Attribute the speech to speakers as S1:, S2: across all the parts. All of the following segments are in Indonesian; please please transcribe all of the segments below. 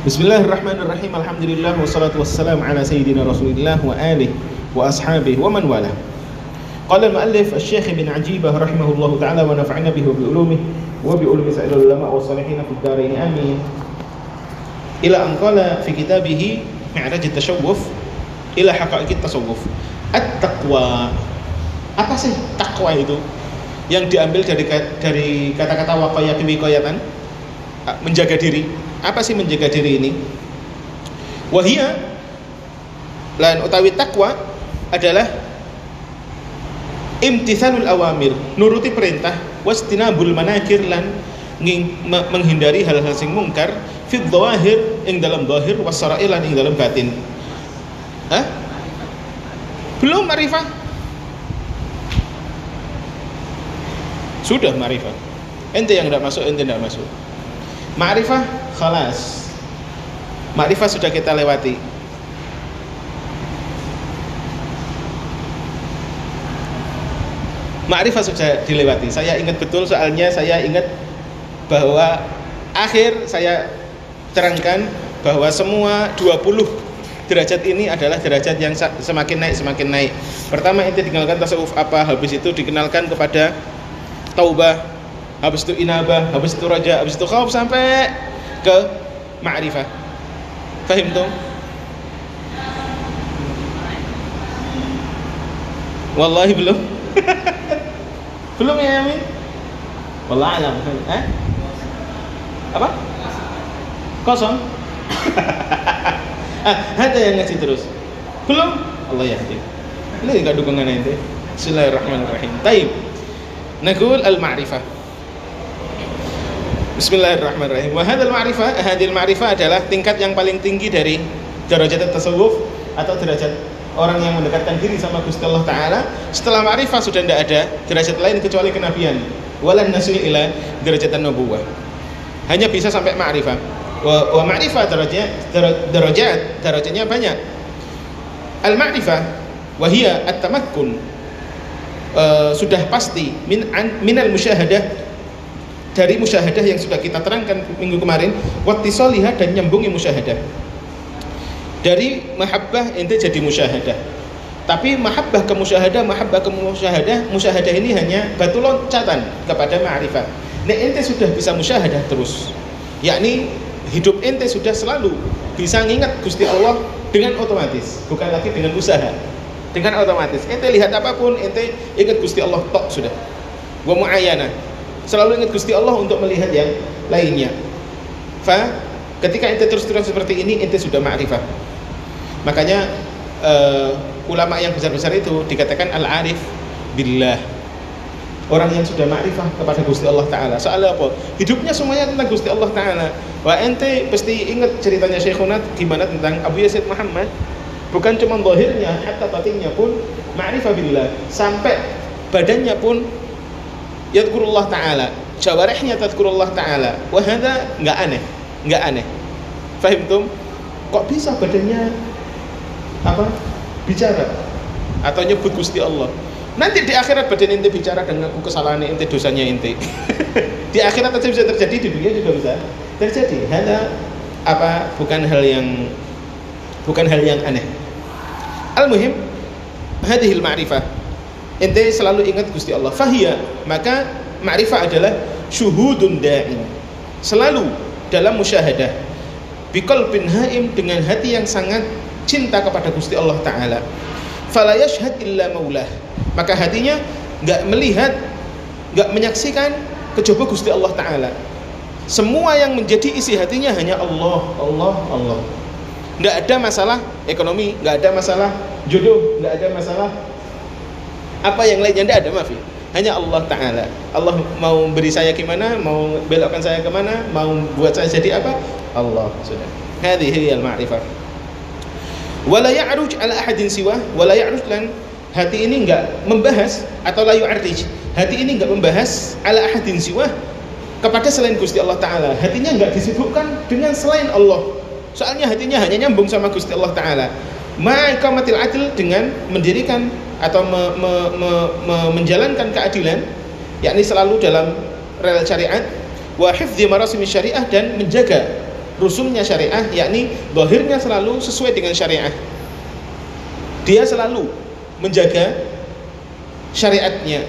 S1: Bismillahirrahmanirrahim. Alhamdulillah wassalatu wassalamu ala sayyidina Rasulillah wa alihi wa ashabihi wa man wala. Qala al-muallif Asy-Syaikh bin Ajibah rahimahullahu taala wa nafa'ana bihi wa bi ulumihi wa bi ulumi sa'il ulama wa salihin fid dharain amin. Ila an qala fi kitabih Mi'raj at-Tashawwuf ila haqa'iq at-tasawwuf. At-taqwa. Apa sih takwa itu? Yang diambil dari dari kata-kata waqayati wiqayatan menjaga diri apa sih menjaga diri ini? Wahia lan utawi takwa adalah imtithalul awamir, nuruti perintah, wastinabul manakir lan menghindari hal-hal sing mungkar fit dhawahir ing dalam zahir wasarailan ing dalam batin. Hah? Belum marifah? Sudah marifah. Ente yang tidak masuk, ente tidak masuk. Ma'rifah khalas. Ma'rifah sudah kita lewati. Ma'rifah sudah dilewati. Saya ingat betul soalnya saya ingat bahwa akhir saya terangkan bahwa semua 20 derajat ini adalah derajat yang semakin naik semakin naik. Pertama itu dikenalkan tasawuf apa, habis itu dikenalkan kepada taubah, habis itu inabah, habis itu raja, habis itu khauf sampai ke ma'rifah. Fahim tuh? Wallahi belum. belum ya Yamin? Wallah alam. Eh? Apa? Kosong. ah, ada yang ngasih terus. Belum? Allah ya Ini enggak dukungan ente. Bismillahirrahmanirrahim. Taib. Naqul al-ma'rifah. Bismillahirrahmanirrahim. Wa hadzal ma'rifah, hadil ma'rifah adalah tingkat yang paling tinggi dari derajat tasawuf atau derajat orang yang mendekatkan diri sama Gusti Allah taala. Setelah ma'rifah sudah tidak ada derajat lain kecuali kenabian. Walan nasu ila derajat nubuwah. Hanya bisa sampai ma'rifah. Wa, wa ma'rifah derajat derajat derajatnya banyak. Al ma'rifah wa hiya at-tamakkun uh, sudah pasti min an, minal musyahadah dari musyahadah yang sudah kita terangkan minggu kemarin wattisaliha dan nyambungi musyahadah. Dari mahabbah ente jadi musyahadah. Tapi mahabbah ke musyahadah mahabbah ke musyahadah musyahadah ini hanya batu loncatan kepada ma'rifah. Nah ente sudah bisa musyahadah terus yakni hidup ente sudah selalu bisa ngingat Gusti Allah dengan otomatis bukan lagi dengan usaha. Dengan otomatis. Ente lihat apa pun ente ingat Gusti Allah tok sudah. Wa muayyana selalu ingat Gusti Allah untuk melihat yang lainnya. Fa ketika ente terus-terus seperti ini ente sudah ma'rifah. Makanya uh, ulama yang besar-besar itu dikatakan al-arif billah. Orang yang sudah ma'rifah kepada Gusti Allah Ta'ala. Soalnya apa? hidupnya semuanya tentang Gusti Allah Ta'ala. Wah ente pasti ingat ceritanya Syekhunat gimana tentang Abu Yazid Muhammad? Bukan cuma zahirnya hatta batinnya pun ma'rifah billah. Sampai badannya pun yadkurullah taala. Jawarihnya tadkurullah taala. Wah hadza enggak aneh. Enggak aneh. Fahim tum? Kok bisa badannya apa bicara? Atau nyebut Gusti Allah? Nanti di akhirat badan inti bicara dan ngaku kesalahan inti dosanya inti. Di akhirat aja bisa terjadi di dunia juga bisa terjadi. Hanya apa bukan hal yang bukan hal yang aneh. Al-muhim hadhil ma'rifah. Ente selalu ingat Gusti Allah. Fahiyah, maka ma'rifah adalah syuhudun da'in. Selalu dalam musyahadah. Bikol bin haim dengan hati yang sangat cinta kepada Gusti Allah Ta'ala. Fala yashhad illa maulah. Maka hatinya nggak melihat, nggak menyaksikan kecoba Gusti Allah Ta'ala. Semua yang menjadi isi hatinya hanya Allah, Allah, Allah nggak ada masalah ekonomi nggak ada masalah jodoh nggak ada masalah apa yang lainnya nggak ada maaf hanya Allah Ta'ala. Allah mau beri saya gimana mau belokkan saya ke mana mau buat saya jadi apa? Allah. Sudah. Hadhihi al-ma'rifah. Wala ya'ruj ala ahadin siwa wala ya'ruj lan hati ini enggak membahas atau la yu'arrij. Hati ini enggak membahas ala ahadin siwa kepada selain Gusti Allah Ta'ala. Hatinya enggak disibukkan dengan selain Allah. Soalnya hatinya hanya nyambung sama Gusti Allah Taala. Ma'ikamatil adil dengan mendirikan atau me, me, me, me, menjalankan keadilan, yakni selalu dalam rel syariat, wa hifdzi marasim syariah dan menjaga rusumnya syariah yakni zahirnya selalu sesuai dengan syariah. Dia selalu menjaga syariatnya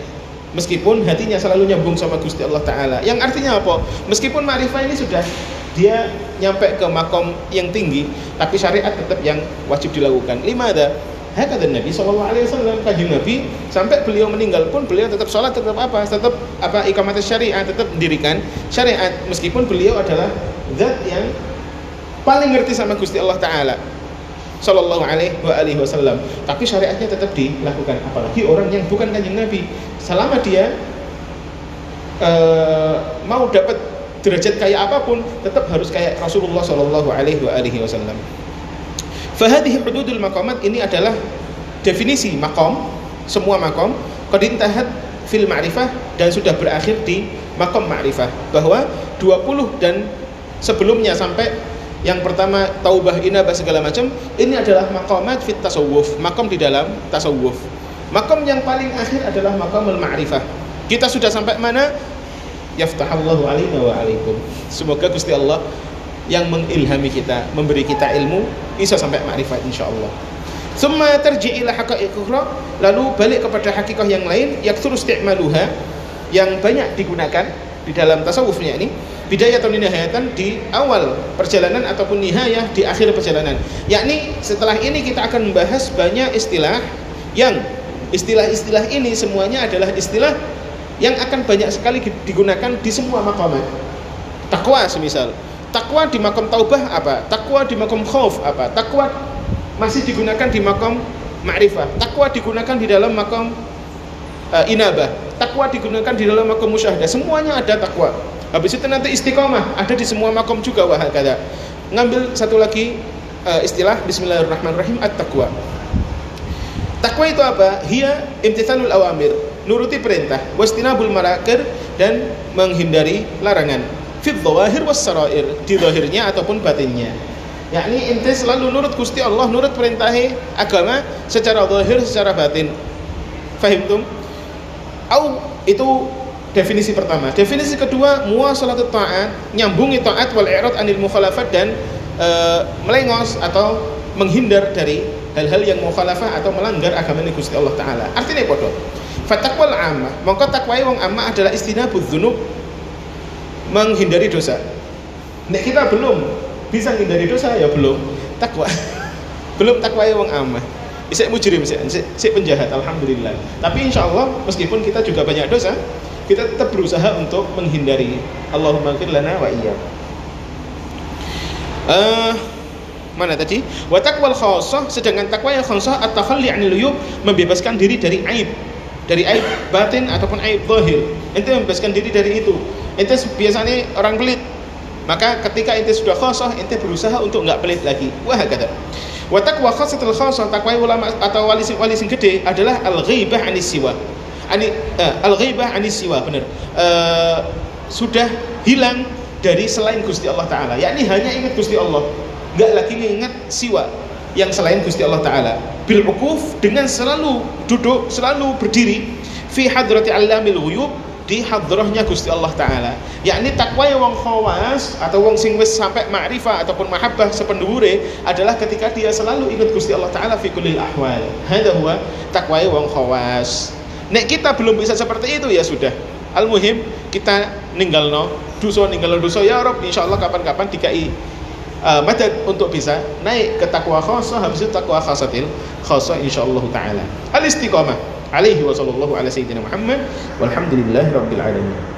S1: meskipun hatinya selalu nyambung sama Gusti Allah Ta'ala. Yang artinya apa? meskipun ma'rifah ini sudah dia nyampe ke makom yang tinggi tapi syariat tetap yang wajib dilakukan. Lima ada Hakata Nabi Shallallahu Alaihi Wasallam. Kajian Nabi sampai beliau meninggal pun beliau tetap sholat tetap apa tetap apa ikamat syariat tetap mendirikan syariat meskipun beliau adalah zat yang paling ngerti sama Gusti Allah Taala Sallallahu alaihi wasallam. Tapi syariatnya tetap dilakukan apalagi orang yang bukan kanjeng Nabi. Selama dia uh, mau dapat derajat kayak apa pun tetap harus kayak Rasulullah Sallallahu alaihi wasallam Fahadihi hududul maqamat ini adalah definisi makom, semua makom, kodintahat fil ma'rifah dan sudah berakhir di makom ma'rifah bahwa 20 dan sebelumnya sampai yang pertama taubah inabah segala macam ini adalah makomat fit tasawuf makom di dalam tasawuf makom yang paling akhir adalah makomul ma'rifah. Kita sudah sampai mana? Yaftahallahu alaina wa alaikum. Semoga Gusti Allah yang mengilhami kita, memberi kita ilmu, bisa sampai makrifat insyaallah. Summa tarji ila haqa'iq lalu balik kepada hakikah yang lain, yaktsuru isti'maluha yang banyak digunakan di dalam tasawufnya ini bidayah atau nihayatan di awal perjalanan ataupun nihayah di akhir perjalanan. Yakni setelah ini kita akan membahas banyak istilah yang istilah-istilah ini semuanya adalah istilah yang akan banyak sekali digunakan di semua makamat takwa semisal Takwa di makam taubah apa? Takwa di makam khauf apa? Takwa masih digunakan di makam ma'rifah. Takwa digunakan di dalam makam uh, inabah. Takwa digunakan di dalam makam musyahadah. Semuanya ada takwa. Habis itu nanti istiqomah ada di semua makam juga wah kata. Ngambil satu lagi uh, istilah Bismillahirrahmanirrahim at-taqwa. Takwa itu apa? Hia imtithalul awamir, nuruti perintah, wastinabul marakir dan menghindari larangan fit dhawahir was sarair di zahirnya ataupun batinnya. Yakni inti selalu nurut Gusti Allah nurut perintah agama secara zahir secara batin. Fahimtum au itu definisi pertama. Definisi kedua muasalatut ta'at nyambungi taat wal i'rad anil mukhalafat dan e, melengos atau menghindar dari hal-hal yang mukhalafah atau melanggar agama ini Gusti Allah taala. Artinya podo fatakwal amma mongko takwai wong amma adalah istinabudz dzunub menghindari dosa. Nek kita belum bisa menghindari dosa ya belum takwa. belum takwa ya wong amah. Bisa mujrim sih, si penjahat alhamdulillah. Tapi insya Allah meskipun kita juga banyak dosa, kita tetap berusaha untuk menghindari. Allahumma lana wa iya. Uh, mana tadi? Wa taqwal khassah sedangkan takwa yang khassah at-takhalli 'anil membebaskan diri dari aib dari aib batin ataupun aib zahir. Ente membebaskan diri dari itu. Ente biasanya orang pelit. Maka ketika ente sudah khosoh ente berusaha untuk nggak pelit lagi. Wah kata wa khasatul khosoh takwai ulama atau wali wali sing gede adalah al ghaibah anis siwa. Ani uh, al ghaibah anis siwa benar. Uh, sudah hilang dari selain Gusti Allah Taala. Yakni hanya ingat Gusti Allah. Nggak lagi ingat siwa yang selain Gusti Allah Taala. Bil ukuf dengan selalu duduk selalu berdiri fi hadrati alamil ghuyub di hadrahnya Gusti Allah taala. Yakni takwa yang wong khawas atau wong sing wis sampai ma'rifah ataupun mahabbah sependhuwure adalah ketika dia selalu ingat Gusti Allah taala fi kullil ahwal. Hadha huwa takwa wong khawas. Nek kita belum bisa seperti itu ya sudah. Al muhim kita ninggalno dosa ninggal dosa. Ya Rob insyaallah kapan-kapan dikai uh, madad untuk bisa naik ke takwa khasah habis itu takwa khasatil khasah insyaallah taala. Al istiqamah alaihi wa sallallahu ala sayyidina Muhammad. Walhamdulillahi rabbil alamin